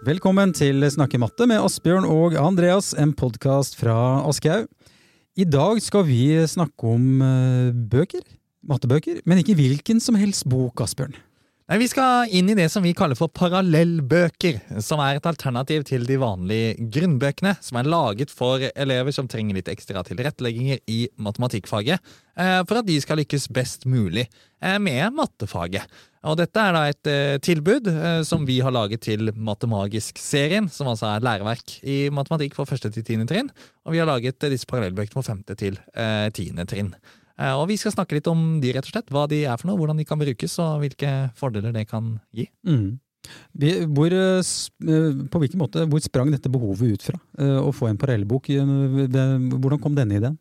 Velkommen til Snakke matte med Asbjørn og Andreas, en podkast fra Aschehoug. I dag skal vi snakke om eh, bøker, mattebøker, men ikke hvilken som helst bok, Asbjørn. Nei, Vi skal inn i det som vi kaller for parallellbøker, som er et alternativ til de vanlige grunnbøkene, som er laget for elever som trenger litt ekstra tilrettelegginger i matematikkfaget, eh, for at de skal lykkes best mulig eh, med mattefaget. Og Dette er da et eh, tilbud som vi har laget til Matemagisk-serien, som altså er læreverk i matematikk for første til tiende trinn. Og vi har laget disse parallellbøkene for femte til tiende trinn. Eh, og vi skal snakke litt om de, rett og slett. Hva de er for noe, hvordan de kan brukes, og hvilke fordeler det kan gi. Mm. Hvor, eh, eh, på hvilken måte, hvor sprang dette behovet ut fra? Å få en parallellbok? Hvordan kom denne ideen?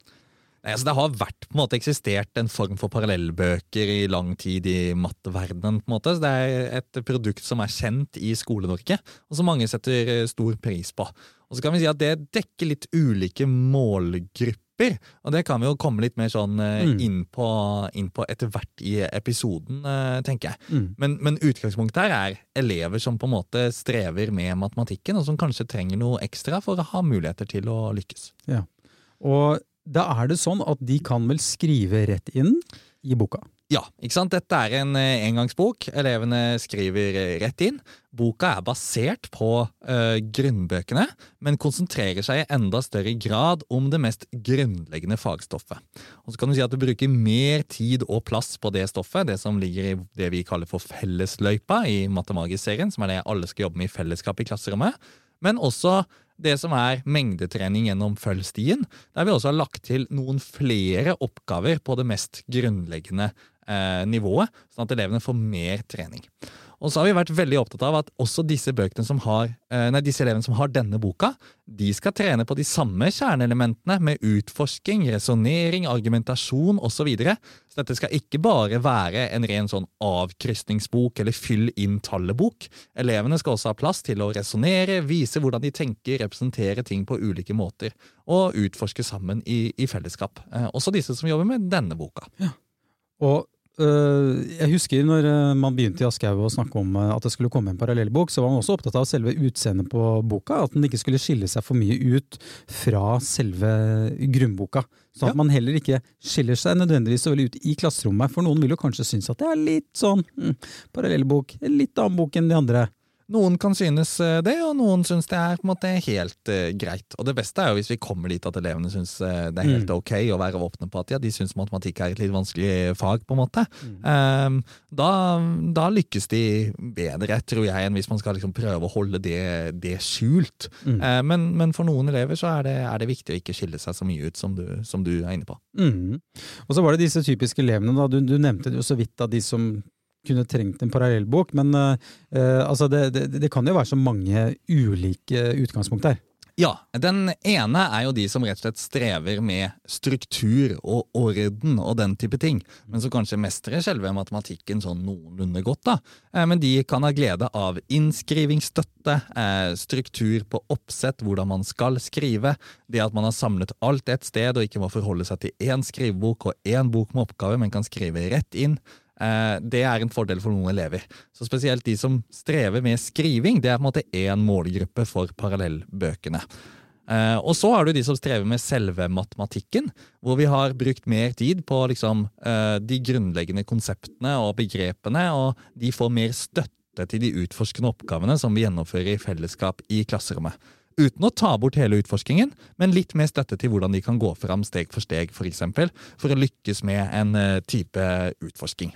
Nei, altså det har vært på en måte eksistert en form for parallellbøker i lang tid i matteverdenen. på en måte. Så det er et produkt som er kjent i Skole-Norge, og som mange setter stor pris på. Og så kan vi si at Det dekker litt ulike målgrupper. Og det kan vi jo komme litt mer sånn eh, mm. inn, på, inn, på, etter hvert i episoden, eh, tenker jeg. Mm. Men, men, utgangspunktet her er elever som på en måte strever med matematikken, og som kanskje trenger noe ekstra for å ha muligheter til å lykkes. Ja. Og da er det sånn at de kan vel skrive rett inn i boka? Ja, ikke sant? Dette er en eh, engangsbok. Elevene skriver eh, rett inn. Boka er basert på uh, grunnbøkene, men konsentrerer seg i enda større grad om det mest grunnleggende fagstoffet. Og så kan du si at du bruker mer tid og plass på det stoffet, det som ligger i det vi kaller for fellesløypa i Matemagisk-serien, som er det alle skal jobbe med i fellesskap i klasserommet, men også det som er mengdetrening gjennom følgstien, der vi også har lagt til noen flere oppgaver på det mest grunnleggende eh, nivået, sånn at elevene får mer trening. Og så har vi vært veldig opptatt av at også disse, som har, eh, nei, disse elevene som har denne boka, de skal trene på de samme kjerneelementene med utforsking, resonnering, argumentasjon osv. Så, videre. så dette skal ikke bare være en ren sånn avkrysningsbok eller fyll inn tallet-bok. Elevene skal også ha plass til å resonnere, vise hvordan de tenker, representere ting på ulike måter, og utforske sammen i, i fellesskap. Eh, også disse som jobber med denne boka. Ja. Og jeg husker når øh, man begynte i Aschehoug å snakke om øh, at det skulle komme en parallellbok, så var man også opptatt av selve utseendet på boka. At den ikke skulle skille seg for mye ut fra selve grunnboka. Sånn at ja. man heller ikke skiller seg nødvendigvis så veldig ut i klasserommet. For noen vil jo kanskje synes at det er litt sånn mm, parallellbok, en litt annen bok enn de andre. Noen kan synes eh, det, og noen synes det er på en måte helt uh, greit. Og Det beste er jo hvis vi kommer dit at elevene synes uh, det er helt mm. ok å være åpne på at ja, de synes matematikk er et litt vanskelig fag. på en måte. Um, da, da, lykkes de bedre, tror jeg, enn hvis man skal liksom prøve å holde det, det skjult. Mm. Uh, men, men, for noen elever så er det, er det, viktig å ikke skille seg så mye ut som du, som du er inne på. Mm. Og så var det disse typiske elevene. da, Du, du nevnte jo så vidt av de som kunne trengt en parallellbok, men uh, altså det, det, det, kan jo være så mange ulike utgangspunkt der. Ja, Den ene er jo de som rett og slett strever med struktur og orden og den type ting, men som kanskje mestrer selve matematikken sånn noenlunde godt. da. Eh, men de kan ha glede av innskrivingsstøtte, struktur på oppsett, hvordan man skal skrive, det at man har samlet alt et sted og ikke må forholde seg til én skrivebok og én bok med oppgave, men kan skrive rett inn. Eh, det er en fordel for noen elever. Så Spesielt de som strever med skriving, det er på en måte én målgruppe for parallellbøkene. Eh, og så har du de som strever med selve matematikken, hvor vi har brukt mer tid på liksom, eh, de grunnleggende konseptene og begrepene, og de får mer støtte til de utforskende oppgavene som vi gjennomfører i fellesskap i klasserommet uten å ta bort hele utforskingen, men litt mer støtte til hvordan de kan gå fram steg for steg, f.eks., for, eksempel, for å lykkes med en eh, type utforsking.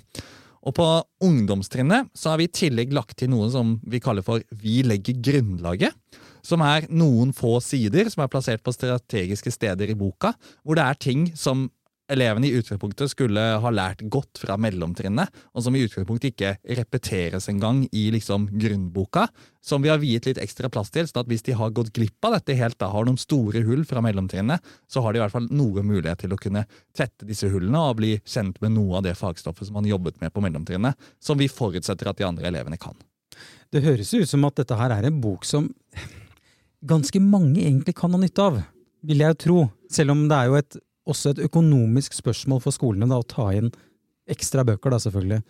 Og På ungdomstrinnet så har vi i tillegg lagt til noe som vi kaller for Vi legger grunnlaget. Som er noen få sider som er plassert på strategiske steder i boka, hvor det er ting som elevene i utgangspunktet skulle ha lært godt fra mellomtrinnet, og som i utgangspunktet ikke repeteres engang i liksom grunnboka, som vi har viet litt ekstra plass til, sånn at hvis de har gått glipp av dette helt, da har noen store hull fra mellomtrinnet, så har de i hvert fall noe mulighet til å kunne tette disse hullene og bli kjent med noe av det fagstoffet som man jobbet med på mellomtrinnet, som vi forutsetter at de andre elevene kan. Det høres ut som at dette her er en bok som ganske mange egentlig kan ha nytte av, vil jeg jo tro, selv om det er jo et også et økonomisk spørsmål for skolene da, å ta inn ekstra bøker, da selvfølgelig.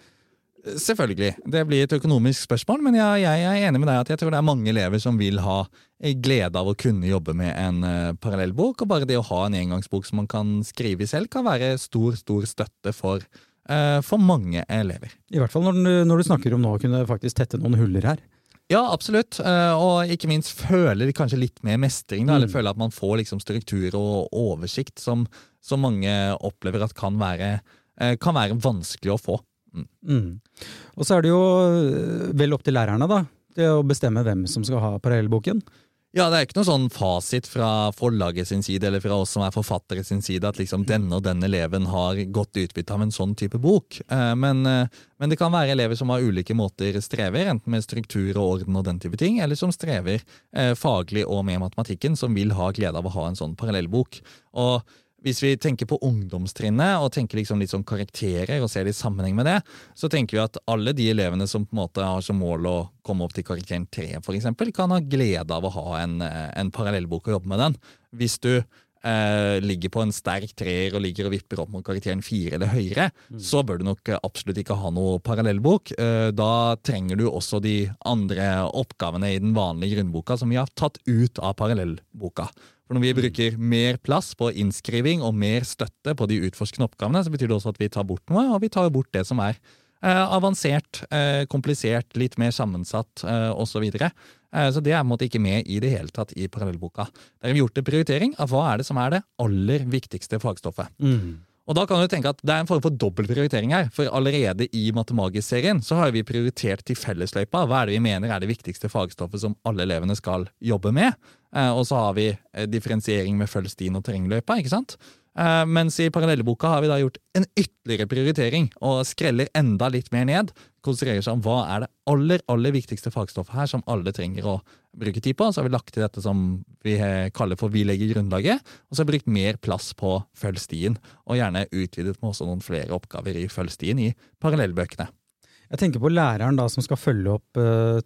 Selvfølgelig. Det blir et økonomisk spørsmål, men jeg, jeg, er enig med deg at jeg tror det er mange elever som vil ha glede av å kunne jobbe med en uh, parallellbok. Og bare det å ha en engangsbok som man kan skrive selv, kan være stor, stor støtte for, uh, for mange elever. I hvert fall når, når, du snakker om nå å kunne faktisk tette noen huller her. Ja, absolutt. Uh, og ikke minst føler de kanskje litt mer mestring. Da, mm. Eller føler at man får liksom struktur og oversikt som, som mange opplever at kan være, kan være vanskelig å få. Mm. Mm. Og så er det jo øh, vel opp til lærerne, da. Det å bestemme hvem som skal ha parallellboken. Ja, det er ikke noe sånn fasit fra forlaget sin side eller fra oss som er forfattere sin side at liksom denne og denne eleven har godt utbytte av en sånn type bok. Eh, men, eh, men, det kan være elever som har ulike måter strever, enten med struktur og orden og den type ting, eller som strever eh, faglig og med matematikken, som vil ha glede av å ha en sånn parallellbok. Og hvis vi tenker på ungdomstrinnet og tenker liksom litt sånn karakterer og ser det i sammenheng med det, så tenker vi at alle de elevene som på en måte har som mål å komme opp til karakteren 3, f.eks., kan ha glede av å ha en, en parallellbok og jobbe med den. Hvis du eh, ligger på en sterk treer og ligger og vipper opp mot karakteren 4 eller høyere, mm. så bør du nok absolutt ikke ha noe parallellbok. Eh, da trenger du også de andre oppgavene i den vanlige grunnboka som vi har tatt ut av parallellboka. For når vi bruker mer plass på innskriving og mer støtte på de utforskende oppgavene, så betyr det også at vi tar bort noe, og vi tar bort det som er eh, avansert, eh, komplisert, litt mer sammensatt eh, osv. Så, eh, så det er på en måte ikke med i det hele tatt i parallellboka. Der har vi gjort en prioritering av hva er det som er det aller viktigste fagstoffet. Mm. Og da kan du tenke at Det er en form for dobbel prioritering her. For allerede i Matemagisk-serien så har vi prioritert til fellesløypa. Hva er det vi mener er det viktigste fagstoffet som alle elevene skal jobbe med? Eh, og så har vi eh, differensiering med følg stien og terrengløypa. ikke sant? Uh, mens i parallellboka har vi da gjort en ytterligere prioritering og skreller enda litt mer ned. Konsentrerer seg om hva er det aller aller viktigste fagstoffet her som alle trenger å bruke tid på. Så har vi lagt til dette som vi kaller for 'vi legger grunnlaget', og så har vi brukt mer plass på følg stien. Og gjerne utvidet med også noen flere oppgaver i følg stien i parallellbøkene. Jeg tenker på læreren da som skal følge opp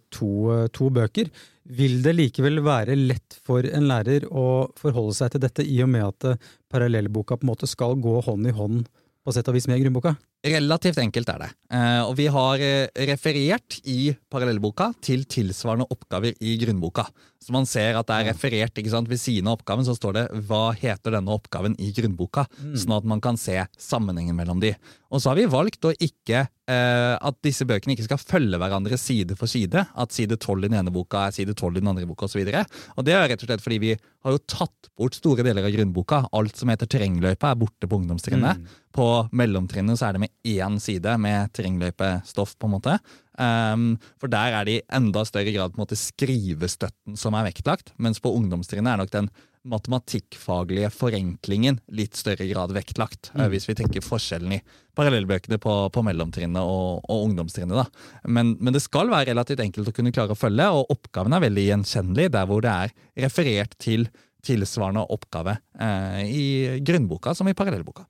to, to bøker. Vil det likevel være lett for en lærer å forholde seg til dette, i og med at eh, parallellboka på en måte skal gå hånd i hånd på sett og vis med grunnboka? Relativt enkelt er det. Eh, og vi har eh, referert i parallellboka til tilsvarende oppgaver i grunnboka. Så man ser at det er referert ikke sant? Ved siden av oppgaven så står det 'Hva heter denne oppgaven i grunnboka?' Mm. Sånn at man kan se sammenhengen mellom de. Og så har vi valgt å ikke eh, at disse bøkene ikke skal følge hverandre side for side. At side 12 i den ene boka er side 12 i den andre boka osv. Og det er rett og slett fordi vi har jo tatt bort store deler av grunnboka. Alt som heter terrengløypa, er borte på ungdomstrinnet. Mm. På mellomtrinnet så er det med én side med terrengløypestoff, på en måte. Um, for der er det i enda større grad på en måte skrivestøtten som er vektlagt, mens på ungdomstrinnet er nok den matematikkfaglige forenklingen litt større grad vektlagt, eh, mm. hvis vi tenker forskjellen i parallellbøkene på, på mellomtrinnet og, og ungdomstrinnet. Men, men, det skal være relativt enkelt å kunne klare å følge, og oppgaven er veldig gjenkjennelig der hvor det er referert til tilsvarende oppgave eh, i grunnboka som i parallellboka.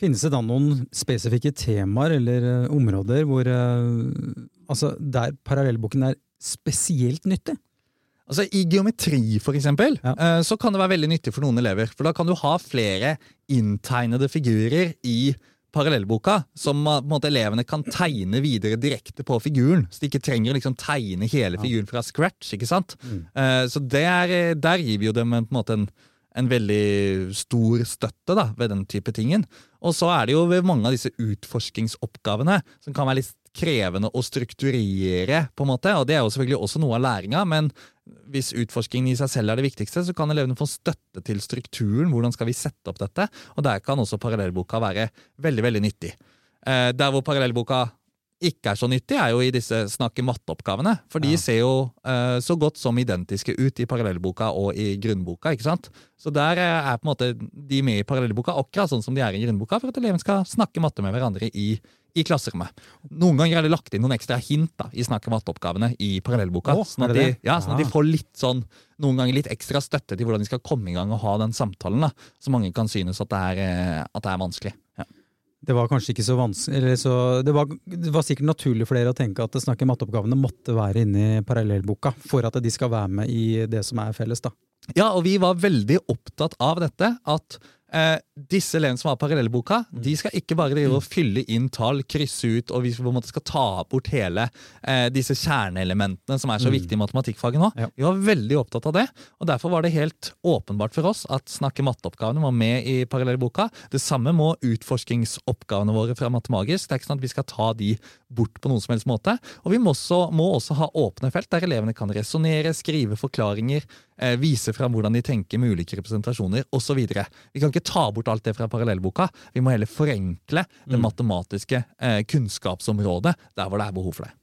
Finnes det da noen spesifikke temaer eller uh, områder hvor uh, altså der parallellboken er spesielt nyttig? Altså I geometri for eksempel, ja. uh, så kan det være veldig nyttig for noen elever. For da kan du ha flere inntegnede figurer i parallellboka som måte, elevene kan tegne videre direkte på figuren. Så de ikke trenger å liksom, tegne hele figuren fra scratch. ikke sant? Mm. så der, der gir vi jo dem en, på en måte en en veldig stor støtte da, ved den type tingen. Og så er det jo ved mange av disse utforskingsoppgavene som kan være litt krevende å strukturere, på en måte, og det er jo selvfølgelig også noe av læringa, men hvis utforskingen i seg selv er det viktigste, så kan elevene få støtte til strukturen. Hvordan skal vi sette opp dette? Og der kan også parallellboka være veldig, veldig nyttig. Eh, der hvor parallellboka ikke er så nyttig, er jo i disse snakke matte-oppgavene. For de ja. ser jo uh, så godt som identiske ut i parallellboka og i grunnboka. ikke sant? Så der uh, er på en måte de med i parallellboka akkurat sånn som de er i grunnboka, for at eleven skal snakke matte med hverandre i, i klasserommet. Noen ganger er det lagt inn noen ekstra hint da, i snakke matte-oppgavene i parallellboka. Oh, sånn, at de, ja, sånn at de får litt sånn, noen ganger litt ekstra støtte til hvordan de skal komme i gang og ha den samtalen. da, Så mange kan synes at det er, uh, at det er vanskelig. Ja. Det var kanskje ikke så vanskelig så det, var, det, var, sikkert naturlig for dere å tenke at snakke matteoppgavene måtte være inni parallellboka for at de skal være med i det som er felles. da. Ja, og vi var veldig opptatt av dette. At Eh, disse elevene som har parallellboka, de skal ikke bare drive og fylle inn tall, krysse ut, og vi på en måte skal ta bort hele eh, disse kjerneelementene som er så viktige i matematikkfaget nå. Ja. Vi var veldig opptatt av det, og derfor var det helt åpenbart for oss at snakke matteoppgavene var med i parallellboka. Det samme må utforskingsoppgavene våre fra Matemagisk. Det er ikke sånn at vi skal ta de bort på noen som helst måte. Og vi må også, må også ha åpne felt der elevene kan resonnere, skrive forklaringer, vise fram hvordan de tenker med ulike representasjoner osv. Vi kan ikke ta bort alt det fra parallellboka. Vi må heller forenkle det matematiske eh, kunnskapsområdet der hvor det er behov for det.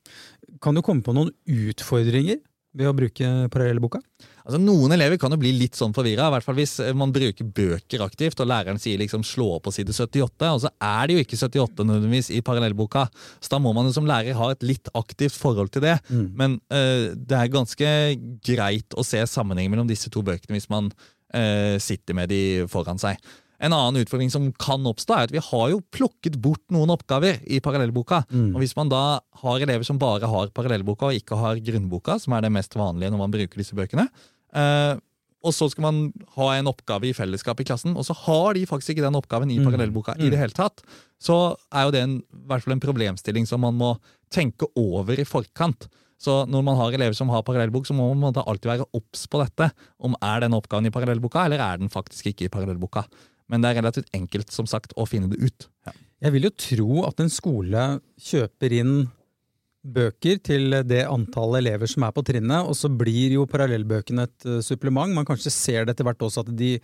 Kan du komme på noen utfordringer ved å bruke parallellboka? Altså, noen elever kan jo bli litt sånn forvirra, i hvert fall hvis eh, man bruker bøker aktivt, og læreren sier liksom 'slå opp på side 78', og så er det jo ikke 78 nødvendigvis i parallellboka. Så da må man jo som lærer ha et litt aktivt forhold til det. Men uh, det er ganske greit å se sammenhengen mellom disse to bøkene hvis man uh, sitter med de foran seg. En annen utfordring som kan oppstå, er at vi har jo plukket bort noen oppgaver i parallellboka. Og hvis man da har elever som bare har parallellboka og ikke har grunnboka, som er det mest vanlige når man bruker disse bøkene, eh, og så skal man ha en oppgave i fellesskap i klassen, og så har de faktisk ikke den oppgaven i parallellboka i det hele tatt, så er jo det en, i hvert fall en problemstilling som man må tenke over i forkant. Så når man har elever som har parallellbok, så må man alltid være obs på dette. Om er den oppgaven i parallellboka, eller er den faktisk ikke i parallellboka. Men det er relativt enkelt som sagt, å finne det ut. Ja. Jeg vil jo tro at en skole kjøper inn bøker til det antallet elever som er på trinnet, og så blir jo parallellbøkene et eh, supplement. Man kanskje ser det etter hvert også at de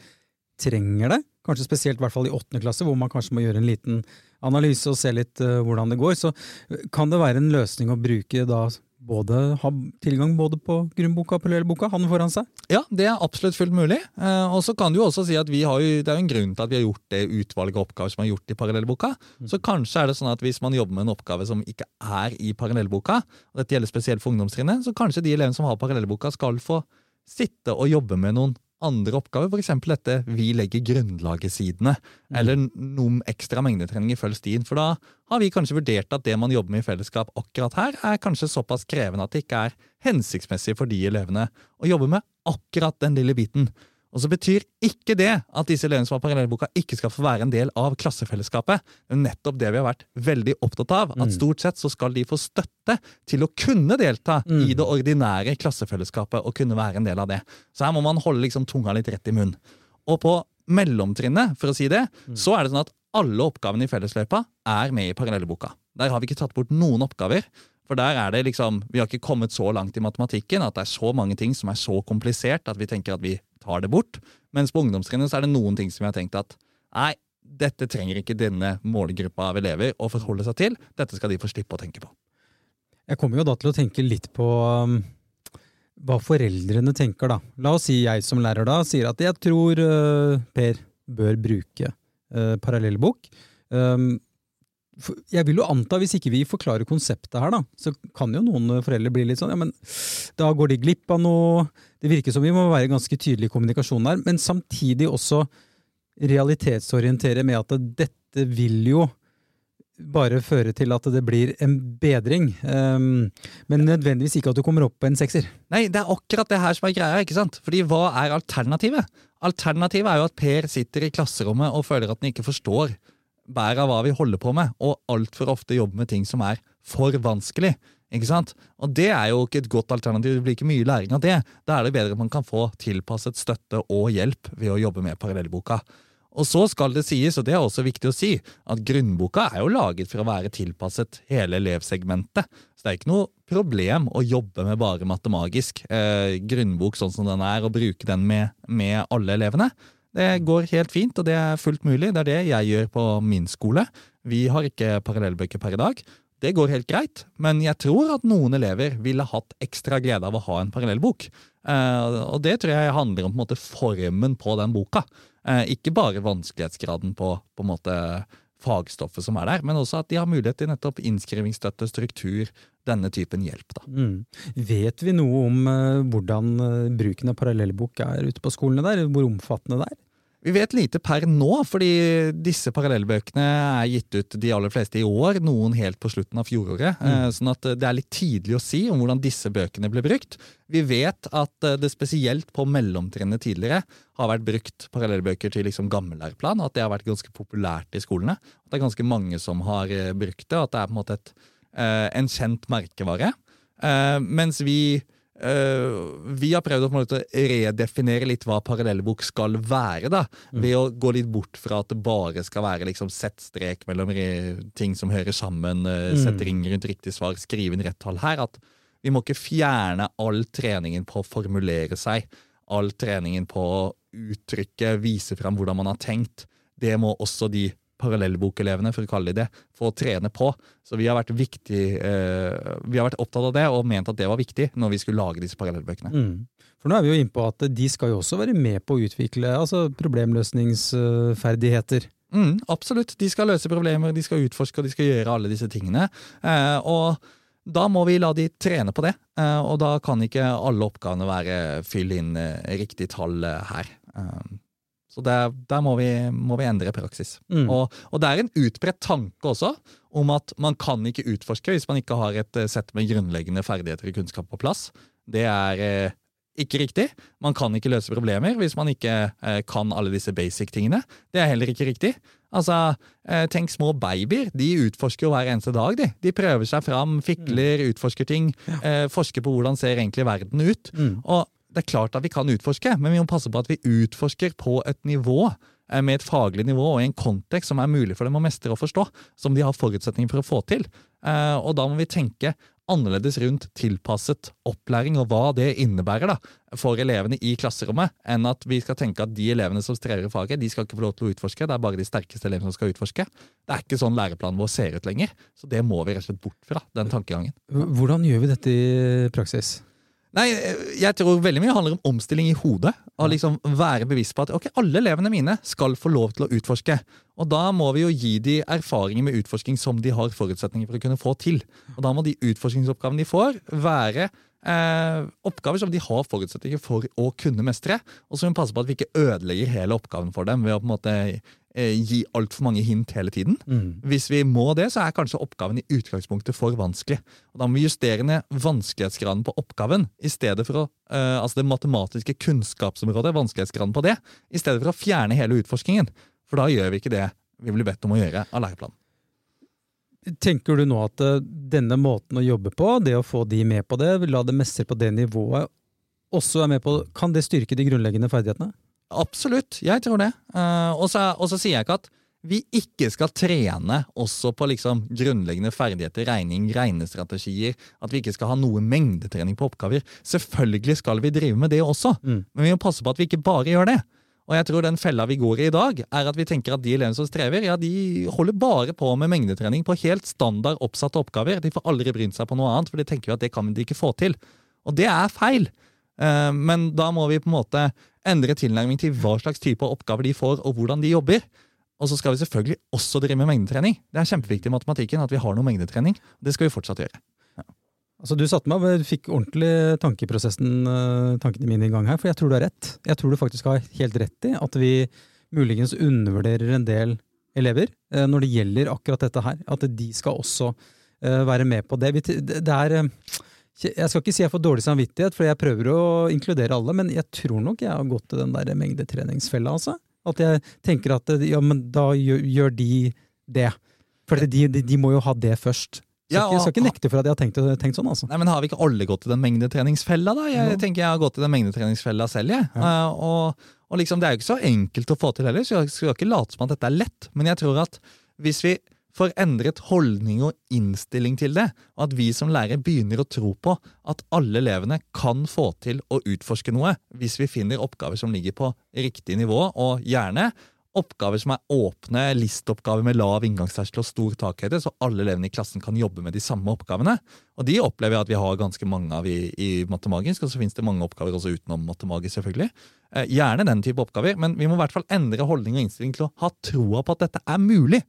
trenger det. Kanskje spesielt i hvert fall i åttende klasse, hvor man kanskje må gjøre en liten analyse og se litt eh, hvordan det går. Så eh, kan det være en løsning å bruke da både ha tilgang både på grunnboka og parallellboka, han foran seg? Ja, det er absolutt fullt mulig. Eh, og så kan du også si at vi har jo, det er jo en grunn til at vi har gjort det utvalget av oppgaver som er gjort i parallellboka. Så kanskje er det sånn at hvis man jobber med en oppgave som ikke er i parallellboka, og dette gjelder spesielt for ungdomstrinnet, så kanskje de elevene som har parallellboka skal få sitte og jobbe med noen andre oppgaver, f.eks. dette 'vi legger grunnlaget-sidene', eller noen ekstra mengdetrening i følg stien. For da har vi kanskje vurdert at det man jobber med i fellesskap akkurat her, er kanskje såpass krevende at det ikke er hensiktsmessig for de elevene å jobbe med akkurat den lille biten. Og så betyr ikke det at disse elevene som har parallellboka, ikke skal få være en del av klassefellesskapet. Det er nettopp det vi har vært veldig opptatt av. At stort sett så skal de få støtte til å kunne delta i det ordinære klassefellesskapet og kunne være en del av det. Så her må man holde liksom tunga litt rett i munnen. Og på mellomtrinnet, for å si det, så er det sånn at alle oppgavene i fellesløypa er med i parallellboka. Der har vi ikke tatt bort noen oppgaver. For der er det liksom, Vi har ikke kommet så langt i matematikken at det er så mange ting som er så komplisert at vi tenker at vi tar det bort. Mens på ungdomstrinnet så er det noen ting som vi har tenkt at nei, dette trenger ikke denne målgruppa av elever å forholde seg til. Dette skal de få slippe å tenke på. Jeg kommer jo da til å tenke litt på um, hva foreldrene tenker, da. La oss si jeg som lærer da sier at jeg tror uh, Per bør bruke uh, parallellbok. Um, jeg vil jo anta, hvis ikke vi forklarer konseptet her, da, så kan jo noen foreldre bli litt sånn ja, men da går de glipp av noe. Det virker som vi må være ganske tydelige i kommunikasjonen her, men samtidig også realitetsorientere med at dette vil jo bare føre til at det blir en bedring, um, men nødvendigvis ikke at du kommer opp på en sekser. Nei, det er akkurat det her som er greia. ikke sant? Fordi hva er alternativet? Alternativet er jo at Per sitter i klasserommet og føler at han ikke forstår bæret av hva vi holder på med, og altfor ofte jobber med ting som er for vanskelig. Ikke sant? Og det er jo ikke et godt alternativ. Det blir ikke mye læring av det. Da er det bedre at man kan få tilpasset støtte og hjelp ved å jobbe med parallellboka. Og så skal det sies, og det er også viktig å si, at grunnboka er jo laget for å være tilpasset hele elevsegmentet. Så det er ikke noe problem å jobbe med bare matemagisk eh, grunnbok sånn som den er, og bruke den med, med alle elevene. Det går helt fint, og det er fullt mulig. Det er det jeg gjør på min skole. Vi har ikke parallellbøker per i dag. Det går helt greit, men jeg tror at noen elever ville hatt ekstra glede av å ha en parallellbok. Eh, og det tror jeg handler om på en måte, formen på den boka. Eh, ikke bare vanskelighetsgraden på, på en måte, fagstoffet som er der, men også at de har mulighet til nettopp innskrivingsstøtte, struktur, denne typen hjelp. Mm. Vet vi noe om uh, hvordan uh, bruken av parallellbok er ute på skolene der? Hvor omfattende det er? Vi vet lite per nå, fordi disse parallellbøkene er gitt ut de aller fleste i år, noen helt på slutten av fjoråret. Mm. Sånn at det er litt tidlig å si om hvordan disse bøkene ble brukt. Vi vet at det spesielt på mellomtrinnet tidligere har vært brukt parallellbøker til liksom gammellæreplan, at det har vært ganske populært i skolene. At det er ganske mange som har eh, brukt det, og at det er på en måte et, eh, en kjent merkevare. Mens vi vi har prøvd å måte, redefinere litt hva parallellbok skal være, da, mm. ved å gå litt bort fra at det bare skal være liksom, sett strek mellom ting som hører sammen, uh, mm. sett ring rundt riktig svar, skrive inn rett tall her. At vi må ikke fjerne all treningen på å formulere seg, all treningen på å uttrykke, vise fram hvordan man har tenkt. Det må også de parallellbokelevene, for å kalle de det, for å trene på. Så vi har vært, viktig, eh, vi har vært opptatt av det og ment at det var viktig når vi skulle lage disse parallellbøkene. Mm. For nå er vi jo inne på at de skal jo også være med på å utvikle altså problemløsningsferdigheter. Mm, absolutt. De skal løse problemer, de skal utforske og de skal gjøre alle disse tingene. Eh, og da må vi la de trene på det, eh, og da kan ikke alle oppgavene være fyll inn eh, riktig tall eh, her. Så der, der må, vi, må, vi, endre praksis. Mm. Og, og, det er en utbredt tanke også om at man kan ikke utforske hvis man ikke har et eh, sett med grunnleggende ferdigheter og kunnskap på plass. Det er eh, ikke riktig. Man kan ikke løse problemer hvis man ikke eh, kan alle disse basic-tingene. Det er heller ikke riktig. Altså, eh, Tenk små babyer. De utforsker jo hver eneste dag. De De prøver seg fram, fikler, mm. utforsker ting. Eh, forsker på hvordan ser egentlig verden ut. Mm. Og det er klart at vi kan utforske, men vi må passe på at vi utforsker på et nivå eh, med et faglig nivå og i en kontekst som er mulig for dem å mestre og forstå, som de har forutsetninger for å få til. Eh, og da må vi tenke annerledes rundt tilpasset opplæring og hva det innebærer da, for elevene i klasserommet, enn at vi skal tenke at de elevene som strever i faget, de skal ikke få lov til å utforske. Det er bare de sterkeste elevene som skal utforske. Det er ikke sånn læreplanen vår ser ut lenger. Så det må vi rett og slett bort fra, den tankegangen. Hvordan gjør vi dette i praksis? Nei, jeg tror veldig mye handler om omstilling i hodet. Å liksom være bevisst på at ok, alle elevene mine skal få lov til å utforske. Og da må vi jo gi de erfaringer med utforsking som de har forutsetninger for å kunne få til. Og da må de utforskningsoppgavene de får, være eh, oppgaver som de har forutsetninger for å kunne mestre. Og så må vi passe på at vi ikke ødelegger hele oppgaven for dem ved å på en måte gi altfor mange hint hele tiden. Mm. Hvis vi må det, så er kanskje oppgaven i utgangspunktet for vanskelig. Og Da må vi justere ned vanskelighetsgraden på oppgaven, i stedet for å, uh, altså det matematiske kunnskapsområdet, vanskelighetsgraden på det, i stedet for å fjerne hele utforskingen. For da gjør vi ikke det vi blir bedt om å gjøre av læreplanen. Tenker du nå at uh, denne måten å jobbe på, det å få de med på det, la det mestre på det nivået, også er med på Kan det styrke de grunnleggende ferdighetene? Absolutt, jeg tror det. Og, så, og så sier jeg ikke at vi ikke skal trene også på liksom grunnleggende ferdigheter, regning, regnestrategier. At vi ikke skal ha noe mengdetrening på oppgaver. Selvfølgelig skal vi drive med det også, mm. men vi må passe på at vi ikke bare gjør det. Og jeg tror den fella vi går i i dag, er at vi tenker at de elevene som strever, ja, de holder bare på med mengdetrening på helt standard oppsatte oppgaver. De får aldri brynt seg på noe annet, for de tenker jo at det kan de ikke få til. Og det er feil. Uh, men da må vi på en måte endre tilnærming til hva slags type oppgaver de får, og hvordan de jobber. Og så skal vi selvfølgelig også drive med mengdetrening. Det er kjempeviktig i matematikken at vi har noe mengdetrening. Det skal vi fortsatt gjøre. Altså, du satte meg, og fikk ordentlig tankeprosessen, eh, tankene mine i gang her, for jeg tror du har rett. Jeg tror du faktisk har helt rett i at vi muligens undervurderer en del elever eh, når det gjelder akkurat dette her. At de skal også eh, være med på det. Det er jeg skal ikke si jeg får dårlig samvittighet, for jeg prøver å inkludere alle, men jeg tror nok jeg har gått til den der mengdetreningsfella, altså. At jeg tenker at ja, men da gjør, de det. For de, de, de, må jo ha det først. Så ja, og, jeg skal ikke nekte for at jeg har tenkt, tenkt, sånn. altså. Nei, men Har vi ikke alle gått til den mengdetreningsfella? da? Jeg ja. tenker jeg har gått til den mengdetreningsfella selv. jeg. Ja. Uh, og, og liksom, Det er jo ikke så enkelt å få til heller, så jeg skal ikke late som at dette er lett. Men jeg tror at hvis vi får endret holdning og innstilling til det, og at vi som lærere begynner å tro på at alle elevene kan få til å utforske noe hvis vi finner oppgaver som ligger på riktig nivå, og gjerne oppgaver som er åpne, listoppgaver med lav inngangsterskel og stor takhøyde, så alle elevene i klassen kan jobbe med de samme oppgavene. Og de opplever jeg at vi har ganske mange av i, i Matemagisk, og så finnes det mange oppgaver også utenom Matemagisk, selvfølgelig. Eh, gjerne den type oppgaver, men vi må i hvert fall endre holdning og innstilling til å ha troa på at dette er mulig.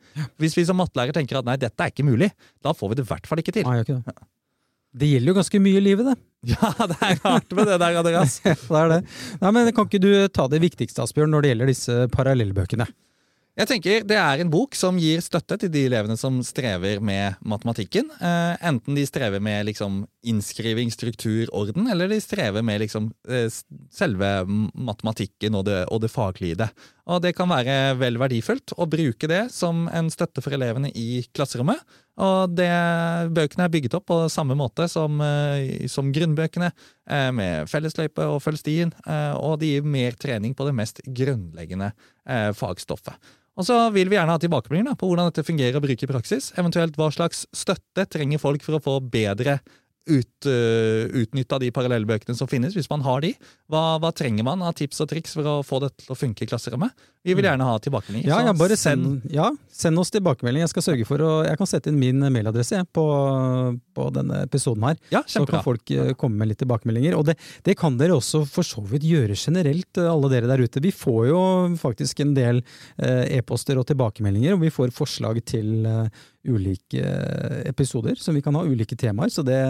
Hvis vi som mattelærer tenker at nei, dette er ikke mulig, da får vi det i hvert fall ikke til. Nei, ikke det. Det gjelder jo ganske mye i livet, det. Ja, det er rart med det der, Andreas. det er det. Nei, men Kan ikke du ta det viktigste, Asbjørn, når det gjelder disse parallellbøkene? Jeg tenker Det er en bok som gir støtte til de elevene som strever med matematikken. Eh, enten de strever med liksom, innskriving, struktur, orden, eller de strever med liksom, eh, selve matematikken og det, og det faglige i det. Og Det kan være vel verdifullt å bruke det som en støtte for elevene i klasserommet. Og det, Bøkene er bygget opp på samme måte som, eh, som grunnbøkene, eh, med fellesløype og følg stien, eh, og de gir mer trening på det mest grunnleggende fagstoffet. Og så vil vi gjerne ha tilbakemeldinger på hvordan dette fungerer å bruke i praksis. Eventuelt hva slags støtte trenger folk for å få bedre ut, uh, utnytta de parallellbøkene som finnes, hvis man har de. Hva, hva, trenger man av tips og triks for å få det til å funke i klasserommet? Vi vil mm. gjerne ha tilbakemeldinger. Ja, ja, bare send, ja, send oss tilbakemelding. Jeg skal sørge for å, jeg kan sette inn min mailadresse på, på denne episoden her. Ja, så kan folk uh, komme med litt tilbakemeldinger. Og det, det, kan dere også for så vidt gjøre generelt, uh, alle dere der ute. Vi får jo faktisk en del e-poster og tilbakemeldinger, og vi får forslag til ulike episoder som vi kan ha, ulike temaer. Så det,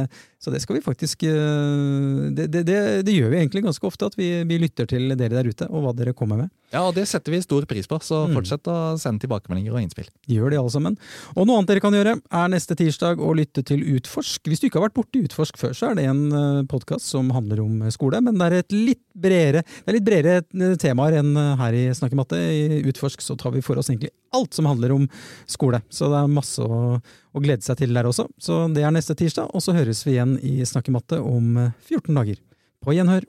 så det skal vi faktisk det, det, det, gjør vi egentlig ganske ofte, at vi, vi lytter til dere der ute og hva dere kommer med. Ja, og det setter vi stor pris på, så mm. fortsett å sende tilbakemeldinger og innspill. Gjør det, alle sammen. Og noe annet dere kan gjøre, er neste tirsdag å lytte til Utforsk. Hvis du ikke har vært borti Utforsk før, så er det en eh, podkast som handler om eh, skole, men det er et litt bredere, det er litt bredere eh, temaer enn her i Snakkematte. I Utforsk så tar vi for oss egentlig alt som handler om skole, så det er masse å, å glede seg til der også. Så det er neste tirsdag, og så høres vi igjen i Snakkematte om 14 dager. På gjenhør!